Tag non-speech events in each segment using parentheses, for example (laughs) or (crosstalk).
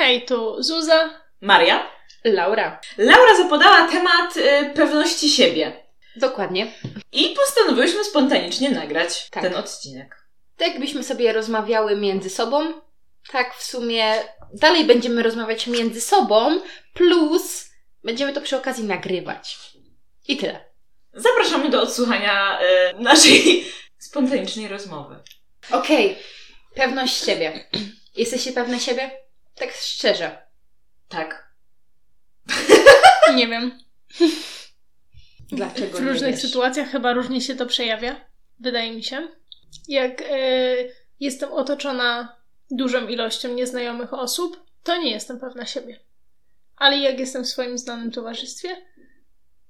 Hej, tu Zuza. Maria. Laura. Laura zapodała temat y, pewności siebie. Dokładnie. I postanowiłyśmy spontanicznie nagrać Tak. ten odcinek. Tak jakbyśmy sobie rozmawiały między sobą, tak w sumie dalej będziemy rozmawiać między sobą, plus będziemy to przy okazji nagrywać. I tyle. Zapraszamy do odsłuchania y, naszej (laughs) spontanicznej rozmowy. Okej, pewność siebie. Jesteście pewne siebie? Tak szczerze. Tak. Nie wiem. (laughs) Dlaczego W nie różnych wiesz? sytuacjach chyba różnie się to przejawia. Wydaje mi się. Jak e, jestem otoczona dużą ilością nieznajomych osób, to nie jestem pewna siebie. Ale jak jestem w swoim znanym towarzystwie,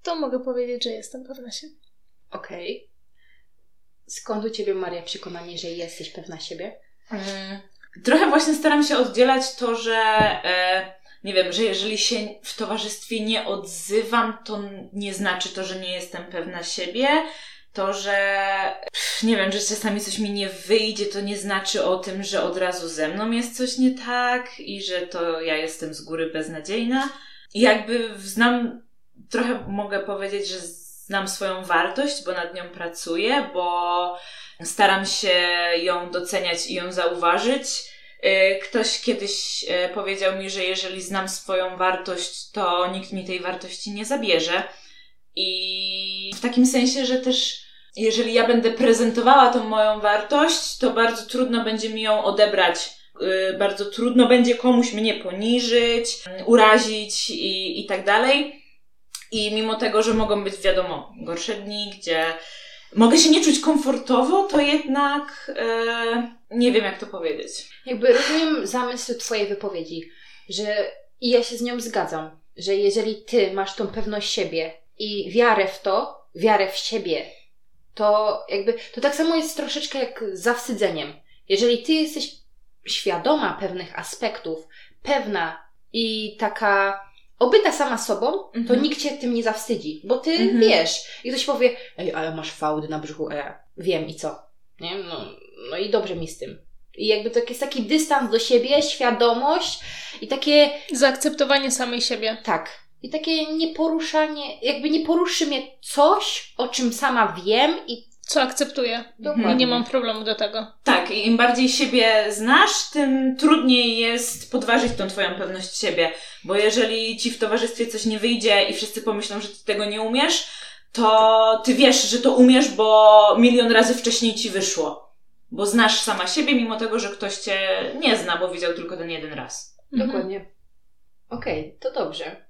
to mogę powiedzieć, że jestem pewna siebie. Okej. Skąd u Ciebie, Maria, przekonanie, że jesteś pewna siebie? Trochę właśnie staram się oddzielać to, że e, nie wiem, że jeżeli się w towarzystwie nie odzywam, to nie znaczy to, że nie jestem pewna siebie. To, że pff, nie wiem, że czasami coś mi nie wyjdzie, to nie znaczy o tym, że od razu ze mną jest coś nie tak i że to ja jestem z góry beznadziejna. I jakby znam, trochę mogę powiedzieć, że znam swoją wartość, bo nad nią pracuję, bo staram się ją doceniać i ją zauważyć. Y, Ktoś kiedyś y, powiedział mi, że jeżeli znam swoją wartość, to nikt mi tej wartości nie zabierze. I w takim sensie, że też jeżeli ja będę prezentowała tą moją wartość, to bardzo trudno będzie mi ją odebrać. Y, Bardzo trudno będzie komuś mnie poniżyć, urazić i, i tak dalej. I mimo tego, że mogą być, wiadomo, gorsze dni, gdzie mogę się nie czuć komfortowo, to jednak e, nie wiem, jak to powiedzieć. Jakby rozumiem zamysł Twojej wypowiedzi, że i ja się z nią zgadzam, że jeżeli Ty masz tą pewność siebie i wiarę w to, wiarę w siebie, to jakby to tak samo jest troszeczkę jak z zawstydzeniem. Jeżeli Ty jesteś świadoma pewnych aspektów, pewna i taka obyta sama sobą, to Mhm. nikt cię tym nie zawstydzi, bo ty Mhm. wiesz. I ktoś powie, ej, ale masz fałdy na brzuchu, e, wiem i co? Nie? No, no i dobrze mi z tym. I jakby to jest taki dystans do siebie, świadomość i takie, Zaakceptowanie samej siebie. tak, i takie nieporuszanie, jakby nie poruszy mnie coś, o czym sama wiem i Co akceptuję. I dokładnie. nie mam problemu do tego. Tak, i im bardziej siebie znasz, tym trudniej jest podważyć tą twoją pewność siebie. Bo jeżeli ci w towarzystwie coś nie wyjdzie i wszyscy pomyślą, że ty tego nie umiesz, to ty wiesz, że to umiesz, bo milion razy wcześniej ci wyszło. Bo znasz sama siebie, mimo tego, że ktoś cię nie zna, bo widział tylko ten jeden raz. Mhm. Dokładnie. Okej, to dobrze.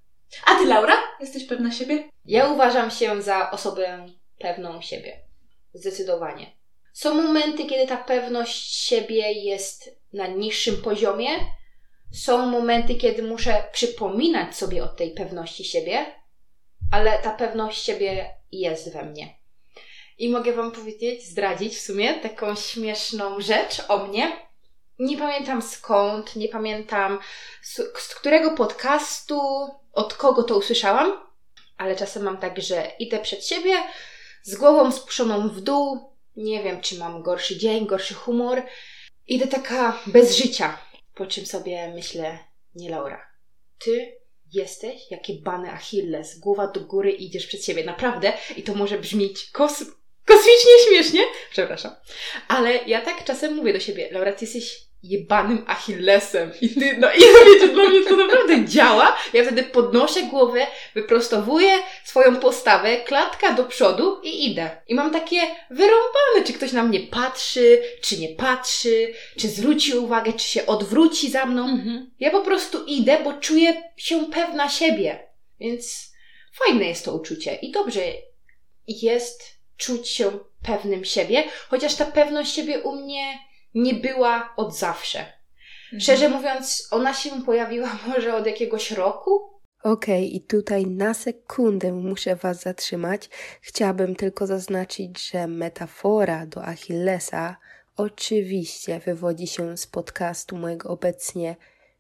A ty, Laura? Jesteś pewna siebie? Ja uważam się za osobę pewną siebie. Zdecydowanie. Są momenty, kiedy ta pewność siebie jest na niższym poziomie. Są momenty, kiedy muszę przypominać sobie o tej pewności siebie, ale ta pewność siebie jest we mnie. I mogę Wam powiedzieć, zdradzić w sumie taką śmieszną rzecz o mnie. Nie pamiętam skąd, nie pamiętam z, z którego podcastu, od kogo to usłyszałam, ale czasem mam tak, że idę przed siebie z głową spuszczoną w dół, nie wiem, czy mam gorszy dzień, gorszy humor. Idę taka bez życia, po czym sobie myślę, nie Laura, ty jesteś jak bany Achilles, głowa do góry idziesz przed siebie, naprawdę. I to może brzmieć kos kosmicznie śmiesznie, przepraszam. Ale ja tak czasem mówię do siebie, Laura, ty jesteś jebanym Achillesem. I ty, no i (laughs) wiecie, dla mnie to naprawdę działa. Ja wtedy podnoszę głowę, wyprostowuję swoją postawę, klatka do przodu i idę. I mam takie wyrąbane, czy ktoś na mnie patrzy, czy nie patrzy, czy zwróci uwagę, czy się odwróci za mną. Mhm. Ja po prostu idę, bo czuję się pewna siebie. Więc fajne jest to uczucie i dobrze jest czuć się pewnym siebie, chociaż ta pewność siebie u mnie nie była od zawsze. Szczerze mówiąc, ona się pojawiła (laughs) może od jakiegoś roku. Okej, i tutaj na sekundę muszę Was zatrzymać. Chciałabym tylko zaznaczyć, że metafora do Achillesa oczywiście wywodzi się z podcastu mojego obecnie,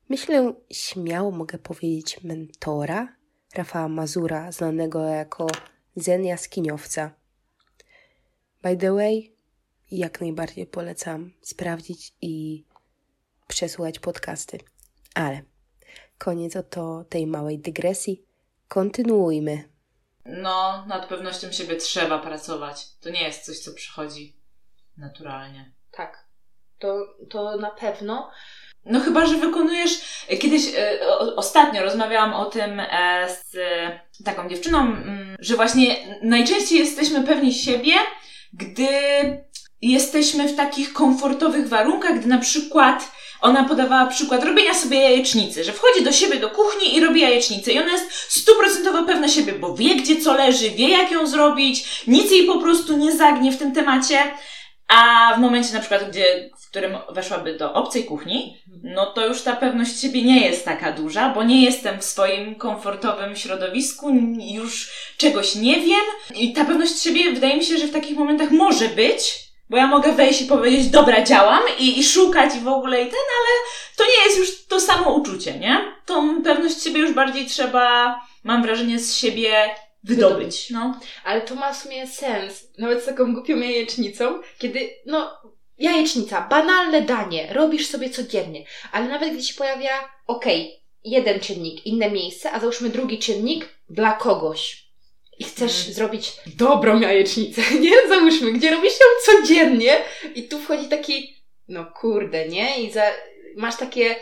myślę, śmiało mogę powiedzieć, mentora Rafała Mazura, znanego jako Zen Jaskiniowca. By the way, jak najbardziej polecam sprawdzić i przesłuchać podcasty. Ale Koniec oto tej małej dygresji. Kontynuujmy. No, nad pewnością siebie trzeba pracować. To nie jest coś, co przychodzi naturalnie. Tak. To, to na pewno. No chyba, że wykonujesz. Kiedyś e, o, ostatnio rozmawiałam o tym e, z e, taką dziewczyną, mm, że właśnie najczęściej jesteśmy pewni siebie, gdy jesteśmy w takich komfortowych warunkach, gdy na przykład ona podawała przykład robienia sobie jajecznicy, że wchodzi do siebie do kuchni i robi jajecznicę i ona jest stuprocentowo pewna siebie, bo wie gdzie co leży, wie jak ją zrobić, nic jej po prostu nie zagnie w tym temacie, a w momencie na przykład, gdzie, w którym weszłaby do obcej kuchni, no to już ta pewność siebie nie jest taka duża, bo nie jestem w swoim komfortowym środowisku, już czegoś nie wiem i ta pewność siebie wydaje mi się, że w takich momentach może być, bo ja mogę wejść i powiedzieć, dobra, działam i, i szukać i w ogóle i ten, ale to nie jest już to samo uczucie, nie? Tą pewność siebie już bardziej trzeba, mam wrażenie, z siebie wydobyć. No. Ale to ma w sumie sens, nawet z taką głupią jajecznicą, kiedy, no, jajecznica, banalne danie, robisz sobie codziennie, ale nawet gdy się pojawia, okej, okay, jeden czynnik, inne miejsce, a załóżmy drugi czynnik dla kogoś i chcesz mm. zrobić dobrą jajecznicę, (laughs) nie? Załóżmy, gdzie robisz ją codziennie i tu wchodzi taki, no kurde, nie? I za, masz takie,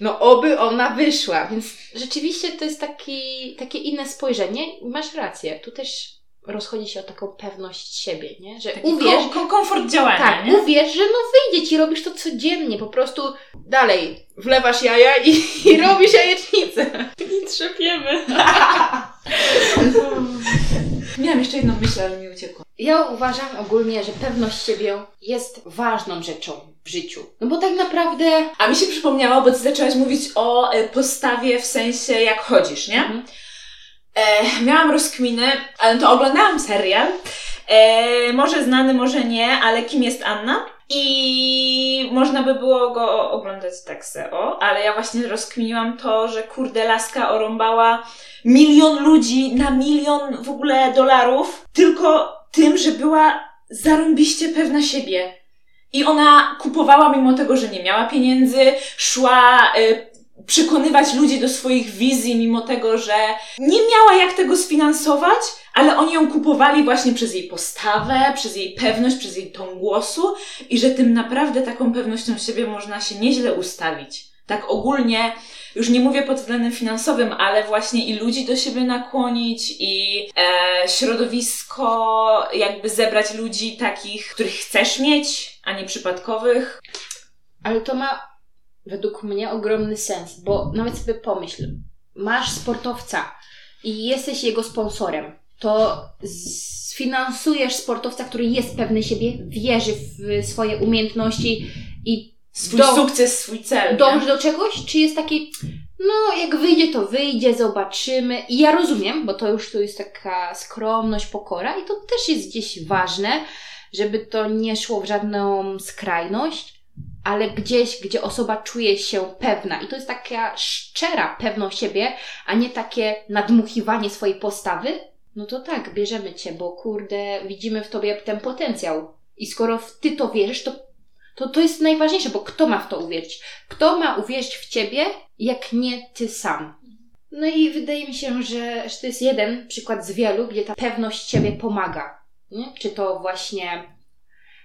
no oby ona wyszła, więc rzeczywiście to jest taki, takie inne spojrzenie masz rację, tu też rozchodzi się o taką pewność siebie, nie? Że Taki uwierz... Kom komfort działania, Tak, nie? uwierz, że no wyjdzie ci, robisz to codziennie, po prostu dalej wlewasz jaja i, i (laughs) robisz jajecznicę. I trzepiemy. (laughs) Miałam jeszcze jedną myśl, ale mi uciekła. Ja uważam ogólnie, że pewność siebie jest ważną rzeczą w życiu. No bo tak naprawdę... A mi się przypomniało, bo ty zaczęłaś mówić o e, postawie w sensie jak chodzisz, nie? Mhm. E, miałam rozkminy, ale to oglądałam serial. E, może znany, może nie, ale kim jest Anna? I można by było go oglądać tak se, o, ale ja właśnie rozkminiłam to, że kurde laska orąbała milion ludzi na milion w ogóle dolarów tylko tym, że była zarąbiście pewna siebie. I ona kupowała mimo tego, że nie miała pieniędzy, szła y, przekonywać ludzi do swoich wizji, mimo tego, że nie miała jak tego sfinansować, ale oni ją kupowali właśnie przez jej postawę, przez jej pewność, przez jej ton głosu i że tym naprawdę taką pewnością siebie można się nieźle ustawić. Tak ogólnie, już nie mówię pod względem finansowym, ale właśnie i ludzi do siebie nakłonić, i e, środowisko, jakby zebrać ludzi takich, których chcesz mieć, a nie przypadkowych. Ale to ma według mnie ogromny sens, bo nawet sobie pomyśl, masz sportowca i jesteś jego sponsorem, to sfinansujesz sportowca, który jest pewny siebie, wierzy w swoje umiejętności i swój do, sukces, swój cel. Dąży do czegoś, czy jest taki, no jak wyjdzie, to wyjdzie, zobaczymy. I ja rozumiem, bo to już tu jest taka skromność, pokora i to też jest gdzieś ważne, żeby to nie szło w żadną skrajność, ale gdzieś, gdzie osoba czuje się pewna. I to jest taka szczera pewność siebie, a nie takie nadmuchiwanie swojej postawy. No to tak, bierzemy cię, bo kurde, widzimy w tobie ten potencjał. I skoro ty to wierzysz, to, to to jest najważniejsze, bo kto ma w to uwierzyć? Kto ma uwierzyć w ciebie, jak nie ty sam? No i wydaje mi się, że, że to jest jeden przykład z wielu, gdzie ta pewność ciebie pomaga. Nie? Czy to właśnie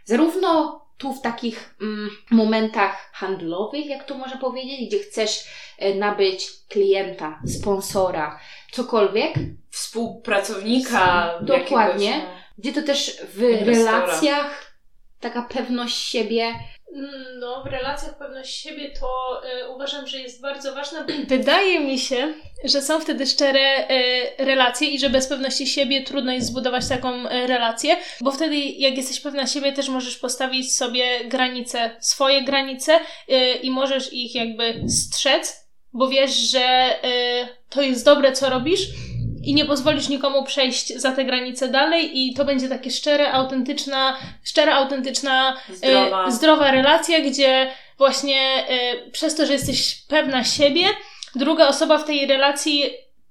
zarówno tu w takich mm, momentach handlowych, jak to można powiedzieć, gdzie chcesz e, nabyć klienta, sponsora, cokolwiek. Współpracownika. Dokładnie. Jakiegoś, no, gdzie to też w inwestora. relacjach taka pewność siebie no, w relacjach pewność siebie to y, uważam, że jest bardzo ważna. (clears throat) Wydaje mi się, że są wtedy szczere y, relacje i że bez pewności siebie trudno jest zbudować taką y, relację, bo wtedy jak jesteś pewna siebie, też możesz postawić sobie granice, swoje granice i możesz ich jakby strzec, bo wiesz, że to jest dobre, co robisz i nie pozwolisz nikomu przejść za te granice dalej i to będzie takie szczere, autentyczna, szczera, autentyczna, e, zdrowa, e, zdrowa relacja, gdzie właśnie e, przez to, że jesteś pewna siebie, druga osoba w tej relacji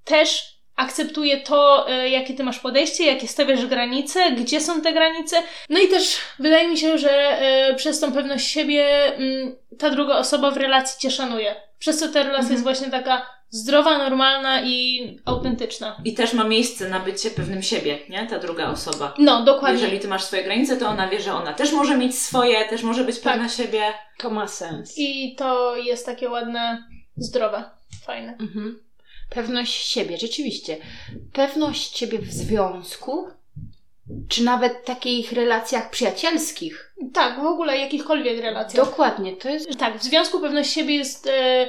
też akceptuje to, e, jakie ty masz podejście, jakie stawiasz granice, gdzie są te granice. No i też wydaje mi się, że przez tą pewność siebie mm, ta druga osoba w relacji cię szanuje. Przez co ta relacja mhm. jest właśnie taka zdrowa, normalna i autentyczna. I też ma miejsce na bycie pewnym siebie, nie? Ta druga osoba. No, dokładnie. Jeżeli ty masz swoje granice, to ona wie, że ona też może mieć swoje, też może być Tak. pewna siebie. To ma sens. I to jest takie ładne, zdrowe, fajne. Mhm. Pewność siebie, rzeczywiście. Pewność siebie w związku, czy nawet takich relacjach przyjacielskich. Tak, w ogóle jakichkolwiek relacjach. Dokładnie, to jest. Tak, w związku pewność siebie jest e,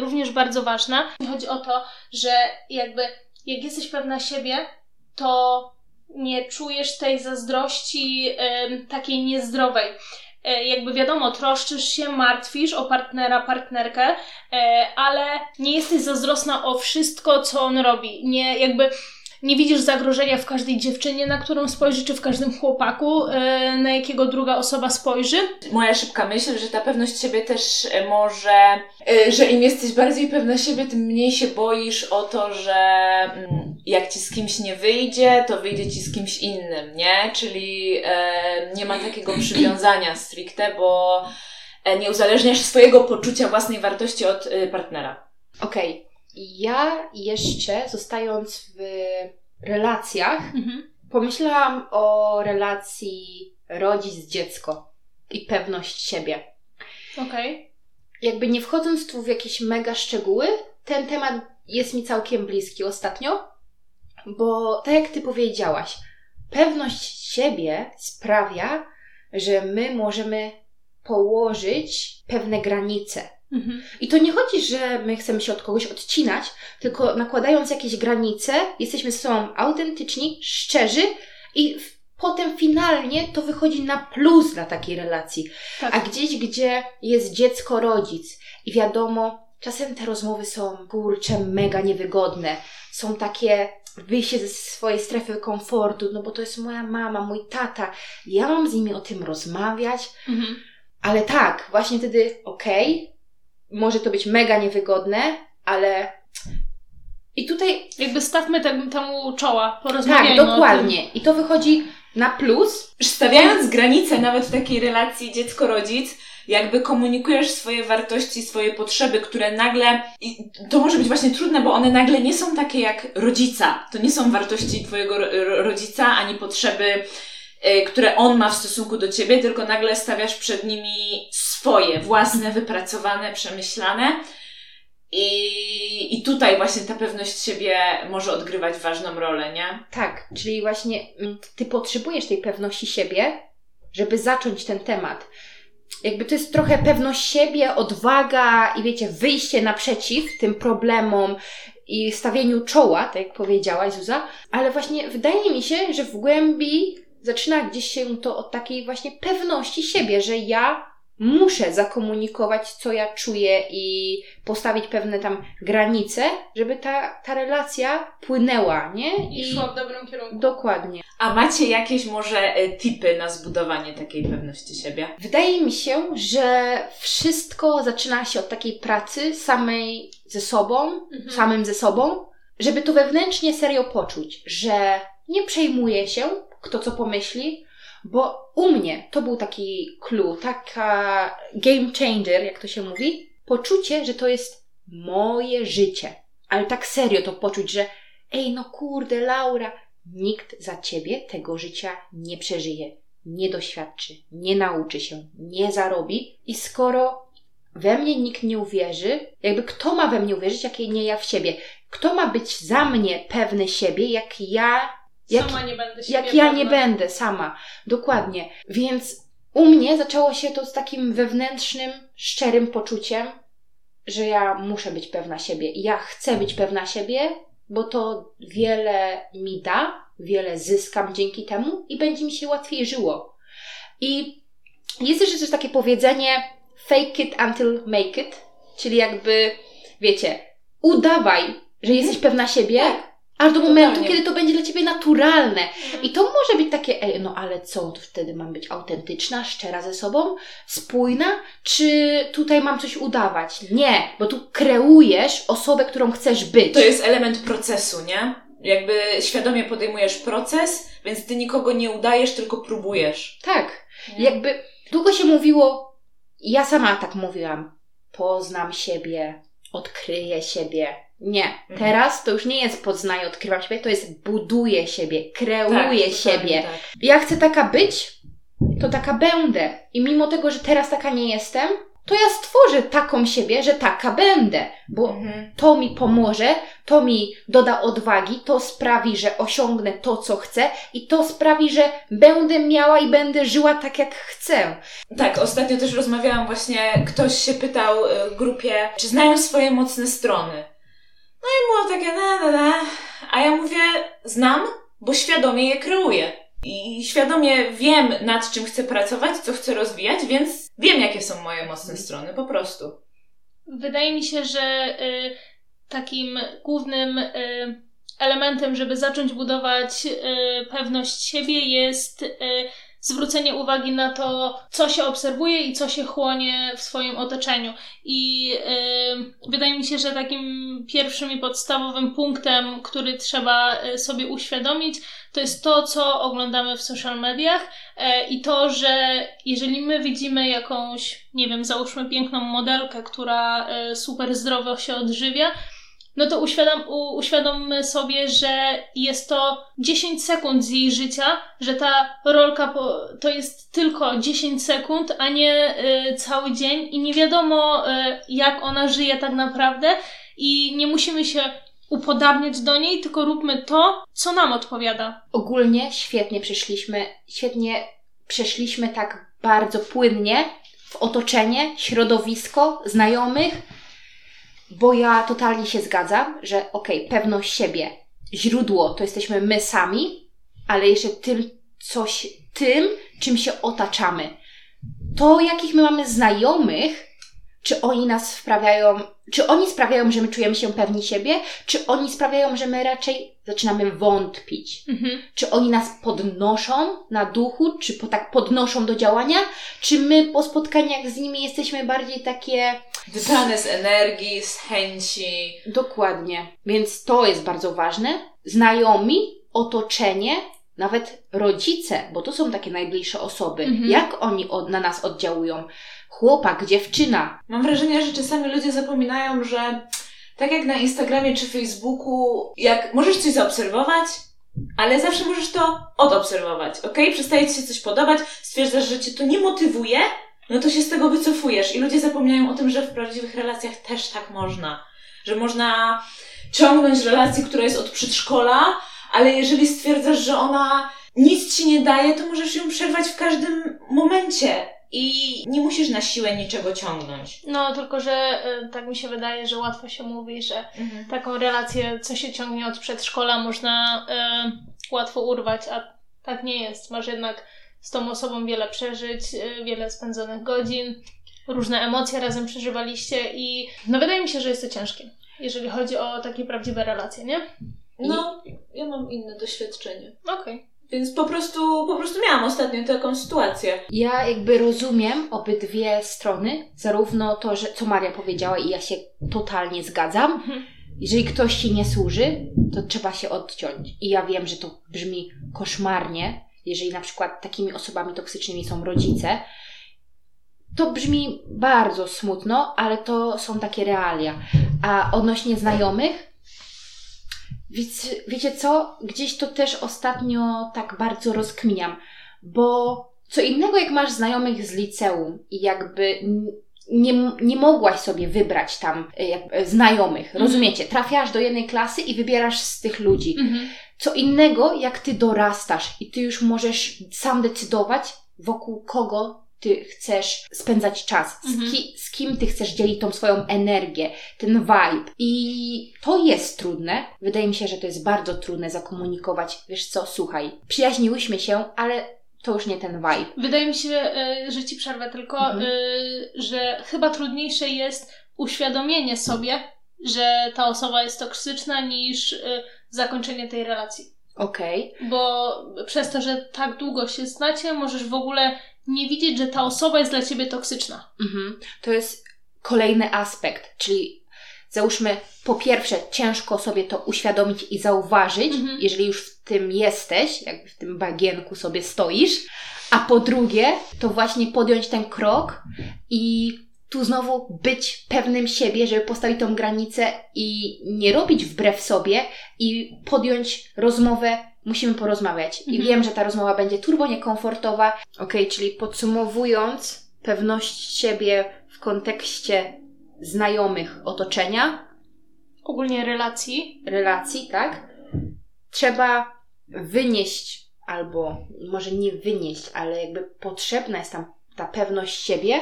również bardzo ważna. Chodzi o to, że jakby jak jesteś pewna siebie, to nie czujesz tej zazdrości takiej niezdrowej. E, jakby wiadomo, troszczysz się, martwisz o partnera, partnerkę, e, ale nie jesteś zazdrosna o wszystko, co on robi. Nie, jakby nie widzisz zagrożenia w każdej dziewczynie, na którą spojrzy, czy w każdym chłopaku, e, na jakiego druga osoba spojrzy. Moja szybka myśl, że ta pewność siebie też e, może, e, że im jesteś bardziej pewna siebie, tym mniej się boisz o to, że mm, jak ci z kimś nie wyjdzie, to wyjdzie ci z kimś innym, nie? Czyli nie ma takiego przywiązania stricte, bo nie uzależniasz swojego poczucia własnej wartości od partnera. Okej. Ja jeszcze, zostając w relacjach, pomyślałam o relacji rodzic-dziecko i pewność siebie. Okej. Jakby nie wchodząc tu w jakieś mega szczegóły, ten temat jest mi całkiem bliski ostatnio, bo tak jak ty powiedziałaś, pewność siebie sprawia, że my możemy położyć pewne granice. Mhm. I to nie chodzi, że my chcemy się od kogoś odcinać, tylko nakładając jakieś granice, jesteśmy ze sobą autentyczni, szczerzy i potem finalnie to wychodzi na plus dla takiej relacji. Tak. A gdzieś, gdzie jest dziecko, rodzic i wiadomo, czasem te rozmowy są kurcze, mega niewygodne. Są takie wyjście ze swojej strefy komfortu, no bo to jest moja mama, mój tata. Ja mam z nimi o tym rozmawiać, Mhm. Ale tak, właśnie wtedy okej, może to być mega niewygodne, ale i tutaj Jakby stawmy tem, temu czoła, tak, porozmawiajmy o dokładnie. I to wychodzi na plus. Stawiając granice nawet w takiej relacji dziecko-rodzic, jakby komunikujesz swoje wartości, swoje potrzeby, które nagle, i to może być właśnie trudne, bo one nagle nie są takie jak rodzica. To nie są wartości twojego ro- ro- rodzica, ani potrzeby, które on ma w stosunku do ciebie, tylko nagle stawiasz przed nimi swoje, własne, wypracowane, przemyślane. I, I tutaj właśnie ta pewność siebie może odgrywać ważną rolę, nie? Tak, czyli właśnie mm, ty potrzebujesz tej pewności siebie, żeby zacząć ten temat. Jakby to jest trochę pewność siebie, odwaga i wiecie, wyjście naprzeciw tym problemom i stawieniu czoła, tak jak powiedziałaś Zuza, ale właśnie wydaje mi się, że w głębi zaczyna gdzieś się to od takiej właśnie pewności siebie, że ja muszę zakomunikować, co ja czuję i postawić pewne tam granice, żeby ta, ta relacja płynęła, nie? I szła w dobrym kierunku. Dokładnie. A macie jakieś może e, tipy na zbudowanie takiej pewności siebie? Wydaje mi się, że wszystko zaczyna się od takiej pracy samej ze sobą, Mhm. samym ze sobą, żeby to wewnętrznie serio poczuć, że nie przejmuję się, kto co pomyśli, bo u mnie to był taki clue, taka game changer, jak to się mówi, poczucie, że to jest moje życie. Ale tak serio to poczuć, że ej, no kurde, Laura, nikt za ciebie tego życia nie przeżyje, nie doświadczy, nie nauczy się, nie zarobi. I skoro we mnie nikt nie uwierzy, jakby kto ma we mnie uwierzyć, jak nie ja w siebie? Kto ma być za mnie pewny siebie, jak ja jak, Sama nie będę siebie jak ja nie będę sama. Dokładnie. Więc u mnie zaczęło się to z takim wewnętrznym, szczerym poczuciem, że ja muszę być pewna siebie. I ja chcę być pewna siebie, bo to wiele mi da, wiele zyskam dzięki temu i będzie mi się łatwiej żyło. I jest jeszcze też takie powiedzenie fake it until make it, czyli jakby, wiecie, udawaj, że jesteś pewna siebie, Tak. Aż do momentu, kiedy to będzie dla ciebie naturalne. Mhm. I to może być takie, ej, no ale co, to wtedy mam być autentyczna, szczera ze sobą, spójna, czy tutaj mam coś udawać? Nie, bo tu kreujesz osobę, którą chcesz być. To jest element procesu, nie? Jakby świadomie podejmujesz proces, więc ty nikogo nie udajesz, tylko próbujesz. Tak. Nie? Jakby długo się mówiło, ja sama tak mówiłam, poznam siebie, odkryję siebie. Nie. Teraz to już nie jest poznaję, odkrywam siebie, to jest buduję siebie, kreuję Tak, siebie. Tak. Ja chcę taka być, to taka będę. I mimo tego, że teraz taka nie jestem, to ja stworzę taką siebie, że taka będę. Bo Mhm. to mi pomoże, to mi doda odwagi, to sprawi, że osiągnę to, co chcę i to sprawi, że będę miała i będę żyła tak, jak chcę. Tak, ostatnio też rozmawiałam właśnie, ktoś się pytał y, w grupie, czy znają swoje mocne strony. No i było takie na, na, na. A ja mówię, znam, bo świadomie je kreuję. I świadomie wiem, nad czym chcę pracować, co chcę rozwijać, więc wiem, jakie są moje mocne strony, po prostu. Wydaje mi się, że y, takim głównym y, elementem, żeby zacząć budować y, pewność siebie, jest y, zwrócenie uwagi na to, co się obserwuje i co się chłonie w swoim otoczeniu. I y, wydaje mi się, że takim pierwszym i podstawowym punktem, który trzeba y, sobie uświadomić, to jest to, co oglądamy w social mediach e, i to, że jeżeli my widzimy jakąś, nie wiem, załóżmy piękną modelkę, która e, super zdrowo się odżywia, no to uświadom, u, uświadommy sobie, że jest to 10 sekund z jej życia, że ta rolka po, to jest tylko 10 sekund, a nie e, cały dzień i nie wiadomo e, jak ona żyje tak naprawdę i nie musimy się upodabniać do niej, tylko róbmy to, co nam odpowiada. Ogólnie świetnie przeszliśmy, świetnie przeszliśmy tak bardzo płynnie w otoczenie, środowisko, znajomych, bo ja totalnie się zgadzam, że okej, pewność siebie, źródło to jesteśmy my sami, ale jeszcze tym, coś, tym, czym się otaczamy. To, jakich my mamy znajomych, czy oni nas wprawiają, czy oni sprawiają, że my czujemy się pewni siebie, czy oni sprawiają, że my raczej zaczynamy wątpić Mhm. czy oni nas podnoszą na duchu, czy po, tak podnoszą do działania, czy my po spotkaniach z nimi jesteśmy bardziej takie Wypane z energii, z chęci. dokładnie. Więc to jest bardzo ważne. Znajomi, otoczenie, nawet rodzice, bo to są takie najbliższe osoby. Mhm. Jak oni od, na nas oddziałują? Chłopak, dziewczyna. Mam wrażenie, że czasami ludzie zapominają, że tak jak na Instagramie czy Facebooku, jak możesz coś zaobserwować, ale zawsze możesz to odobserwować, ok? Przestaje ci się coś podobać, stwierdzasz, że cię to nie motywuje, no to się z tego wycofujesz. I ludzie zapominają o tym, że w prawdziwych relacjach też tak można. Że można ciągnąć relację, która jest od przedszkola, ale jeżeli stwierdzasz, że ona nic ci nie daje, to możesz ją przerwać w każdym momencie. I nie musisz na siłę niczego ciągnąć. No, tylko że y, tak mi się wydaje, że łatwo się mówi, że taką relację, co się ciągnie od przedszkola, można y, łatwo urwać, a tak nie jest. Masz jednak z tą osobą wiele przeżyć, y, wiele spędzonych godzin, różne emocje razem przeżywaliście i no wydaje mi się, że jest to ciężkie, jeżeli chodzi o takie prawdziwe relacje, nie? No, ja mam inne doświadczenie. Okej. Więc po prostu, po prostu miałam ostatnio taką sytuację. Ja jakby rozumiem obydwie strony, zarówno to, że, co Maria powiedziała i ja się totalnie zgadzam. Mhm. Jeżeli ktoś ci nie służy, to trzeba się odciąć. I ja wiem, że to brzmi koszmarnie, jeżeli na przykład takimi osobami toksycznymi są rodzice. To brzmi bardzo smutno, ale to są takie realia. A odnośnie znajomych, więc wiecie co? Gdzieś to też ostatnio tak bardzo rozkminiam, bo co innego jak masz znajomych z liceum i jakby nie, nie mogłaś sobie wybrać tam y, jak, y, znajomych, Mhm. rozumiecie? Trafiasz do jednej klasy i wybierasz z tych ludzi. Mhm. Co innego jak ty dorastasz i ty już możesz sam decydować, wokół kogo ty chcesz spędzać czas, z, Mhm. ki, z kim ty chcesz dzielić tą swoją energię, ten vibe. I to jest trudne. Wydaje mi się, że to jest bardzo trudne zakomunikować. Wiesz co, słuchaj, przyjaźniłyśmy się, ale to już nie ten vibe. Wydaje mi się, y, że ci przerwę tylko, Mhm. y, że chyba trudniejsze jest uświadomienie sobie, że ta osoba jest toksyczna, niż y, zakończenie tej relacji. Okej. Bo przez to, że tak długo się znacie, możesz w ogóle nie widzieć, że ta osoba jest dla ciebie toksyczna. Mhm. To jest kolejny aspekt, czyli załóżmy, po pierwsze, ciężko sobie to uświadomić i zauważyć, Mhm. jeżeli już w tym jesteś, jakby w tym bagienku sobie stoisz, a po drugie, to właśnie podjąć ten krok i tu znowu być pewnym siebie, żeby postawić tą granicę i nie robić wbrew sobie i podjąć rozmowę. Musimy porozmawiać. I Mhm. wiem, że ta rozmowa będzie turbo niekomfortowa. Okej, czyli podsumowując, pewność siebie w kontekście znajomych, otoczenia, Ogólnie relacji. relacji, tak? Trzeba wynieść, albo może nie wynieść, ale jakby potrzebna jest tam ta pewność siebie,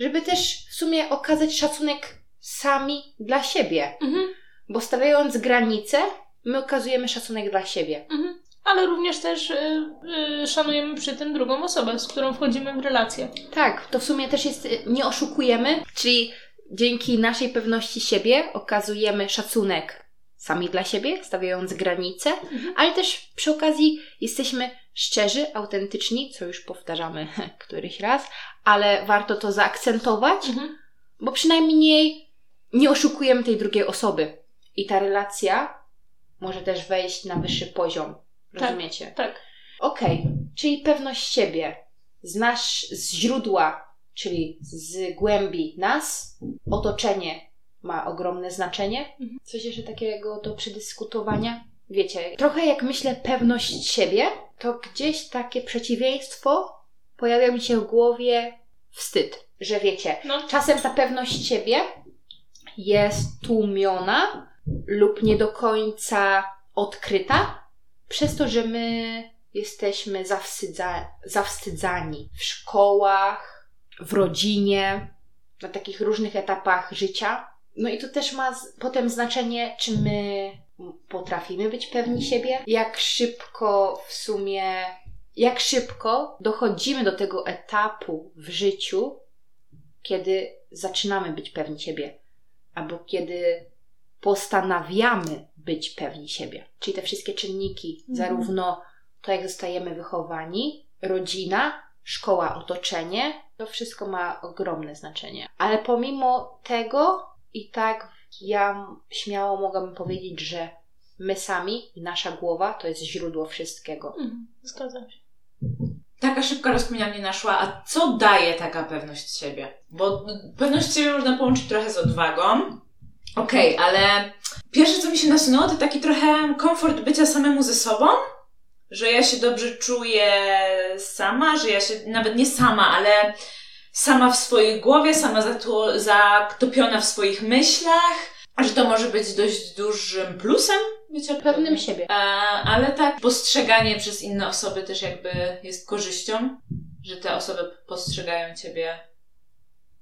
żeby też w sumie okazać szacunek sami dla siebie. Mhm. Bo stawiając granice, my okazujemy szacunek dla siebie. Mhm. Ale również też y, y, szanujemy przy tym drugą osobę, z którą wchodzimy w relację. Tak, to w sumie też jest, y, nie oszukujemy, czyli dzięki naszej pewności siebie okazujemy szacunek sami dla siebie, stawiając granice, Mhm. ale też przy okazji jesteśmy szczerzy, autentyczni, co już powtarzamy (laughs) któryś raz, ale warto to zaakcentować, Mhm. bo przynajmniej nie oszukujemy tej drugiej osoby. I ta relacja może też wejść na wyższy poziom. Tak. Rozumiecie? Tak. Okej, czyli pewność siebie. Znasz z źródła, czyli z głębi nas, otoczenie ma ogromne znaczenie. Mhm. Coś jeszcze takiego do przedyskutowania? Wiecie, trochę jak myślę pewność siebie, to gdzieś takie przeciwieństwo pojawia mi się w głowie wstyd. Że wiecie, No. czasem ta pewność siebie jest tłumiona lub nie do końca odkryta, przez to, że my jesteśmy zawstydza, zawstydzani w szkołach, w rodzinie, na takich różnych etapach życia. No i to też ma potem znaczenie, czy my potrafimy być pewni siebie, jak szybko w sumie, jak szybko dochodzimy do tego etapu w życiu, kiedy zaczynamy być pewni siebie, albo kiedy postanawiamy być pewni siebie. Czyli te wszystkie czynniki, Mhm. zarówno to, jak zostajemy wychowani, rodzina, szkoła, otoczenie, to wszystko ma ogromne znaczenie. Ale pomimo tego, i tak ja śmiało mogłabym powiedzieć, że my sami i nasza głowa to jest źródło wszystkiego. Mhm. Zgadzam się. Taka szybka rozkmina mnie naszła, a co daje taka pewność siebie? Bo pewność siebie można połączyć trochę z odwagą. Okej, ale pierwsze co mi się nasunęło to taki trochę komfort bycia samemu ze sobą. Że ja się dobrze czuję sama, że ja się nawet nie sama, ale sama w swojej głowie, sama zaktopiona w swoich myślach. Że to może być dość dużym plusem bycia Pewnym siebie. E, ale tak, postrzeganie przez inne osoby też jakby jest korzyścią, że te osoby postrzegają ciebie.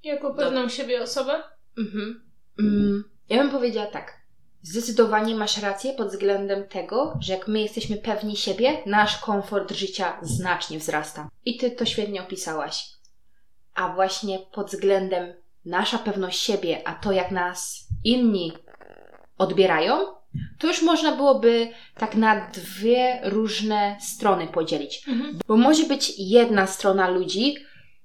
Jako pewną siebie osobę. Mhm. Mm, ja bym powiedziała tak. Zdecydowanie masz rację pod względem tego, że jak my jesteśmy pewni siebie, nasz komfort życia znacznie wzrasta. I ty to świetnie opisałaś. A właśnie pod względem nasza pewność siebie, a to jak nas inni odbierają, to już można byłoby tak na dwie różne strony podzielić. Mhm. Bo może być jedna strona ludzi,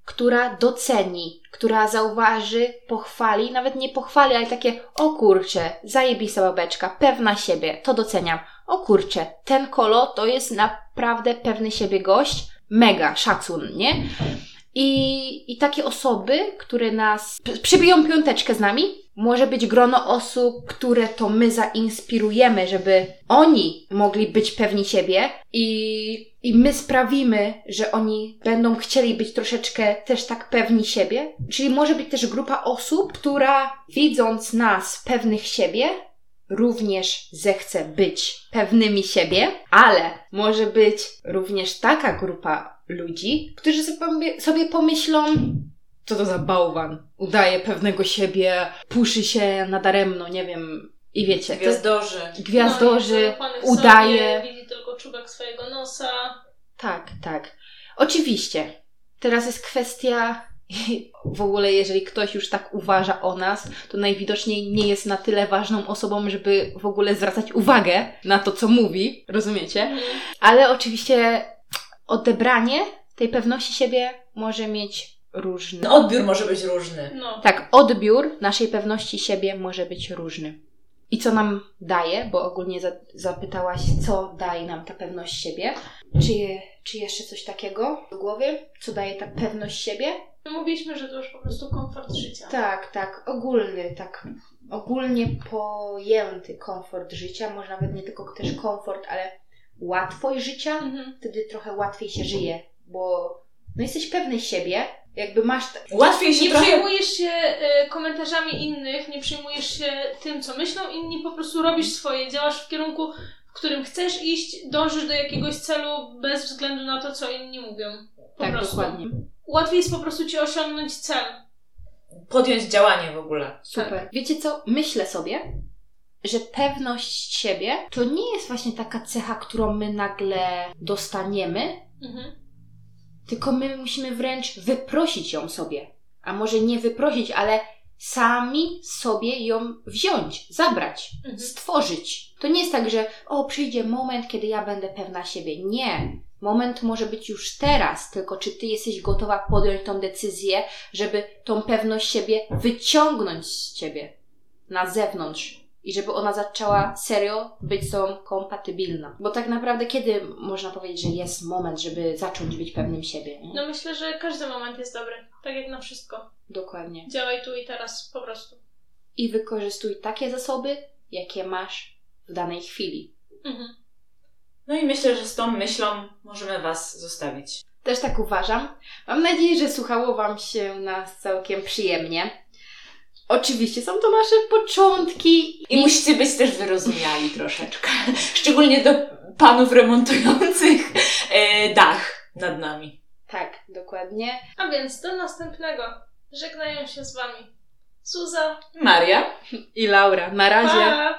która doceni, która zauważy, pochwali, nawet nie pochwali, ale takie, o kurcze, zajebista babeczka, pewna siebie, to doceniam. O kurcze, ten kolo to jest naprawdę pewny siebie gość, mega, szacun, nie? I, I takie osoby, które nas przybiją piąteczkę z nami, może być grono osób, które to my zainspirujemy, żeby oni mogli być pewni siebie. I, i my sprawimy, że oni będą chcieli być troszeczkę też tak pewni siebie. Czyli może być też grupa osób, która widząc nas pewnych siebie, również zechce być pewnymi siebie, ale może być również taka grupa ludzi, którzy sobie, sobie pomyślą, co to za bałwan, udaje pewnego siebie, puszy się nadaremno, nie wiem, i wiecie, to Gwiazdorzy. gwiazdorzy, No, udaje. Sobie, widzi tylko czubek swojego nosa. Tak, tak. Oczywiście. Teraz jest kwestia. (laughs) W ogóle, jeżeli ktoś już tak uważa o nas, to najwidoczniej nie jest na tyle ważną osobą, żeby w ogóle zwracać uwagę na to, co mówi. Rozumiecie? Mhm. Ale oczywiście odebranie tej pewności siebie może mieć różny. No, odbiór może być różny. No. Tak, odbiór naszej pewności siebie może być różny. i co nam daje, bo ogólnie za, zapytałaś, co daje nam ta pewność siebie. Czy, je, czy jeszcze coś takiego w głowie, co daje ta pewność siebie? No mówiliśmy, że to już po prostu komfort życia. Tak, tak, ogólny, tak ogólnie pojęty komfort życia, może nawet nie tylko też komfort, ale łatwość życia, Mhm. wtedy trochę łatwiej się żyje, bo no jesteś pewny siebie, jakby masz... t- Łatwiej się Nie trochę... przejmujesz się e, komentarzami innych, nie przejmujesz się tym, co myślą inni, po prostu robisz swoje, działasz w kierunku, w którym chcesz iść, dążysz do jakiegoś celu bez względu na to, co inni mówią. Po tak, prostu. dokładnie. Łatwiej jest po prostu ci osiągnąć cel. Podjąć działanie w ogóle. Super. Wiecie co? Myślę sobie, że pewność siebie to nie jest właśnie taka cecha, którą my nagle dostaniemy, Mhm. tylko my musimy wręcz wyprosić ją sobie. A może nie wyprosić, ale sami sobie ją wziąć, zabrać, Mhm. stworzyć. To nie jest tak, że o, przyjdzie moment, kiedy ja będę pewna siebie. Nie. Moment może być już teraz, tylko czy ty jesteś gotowa podjąć tą decyzję, żeby tą pewność siebie wyciągnąć z ciebie na zewnątrz i żeby ona zaczęła serio być z tobą kompatybilna. Bo tak naprawdę kiedy można powiedzieć, że jest moment, żeby zacząć być pewnym siebie? Nie? No myślę, że każdy moment jest dobry. Tak jak na wszystko. Dokładnie. Działaj tu i teraz, po prostu. I wykorzystuj takie zasoby, jakie masz w danej chwili. Mhm. No i myślę, że z tą myślą możemy Was zostawić. Też tak uważam. Mam nadzieję, że słuchało Wam się nas całkiem przyjemnie. Oczywiście są to nasze początki I musicie być też wyrozumiali troszeczkę. (laughs) Szczególnie do panów remontujących e, dach nad nami. Tak, dokładnie. A więc do następnego. Żegnają się z wami Suza. Maria. I Laura. Na razie. Pa!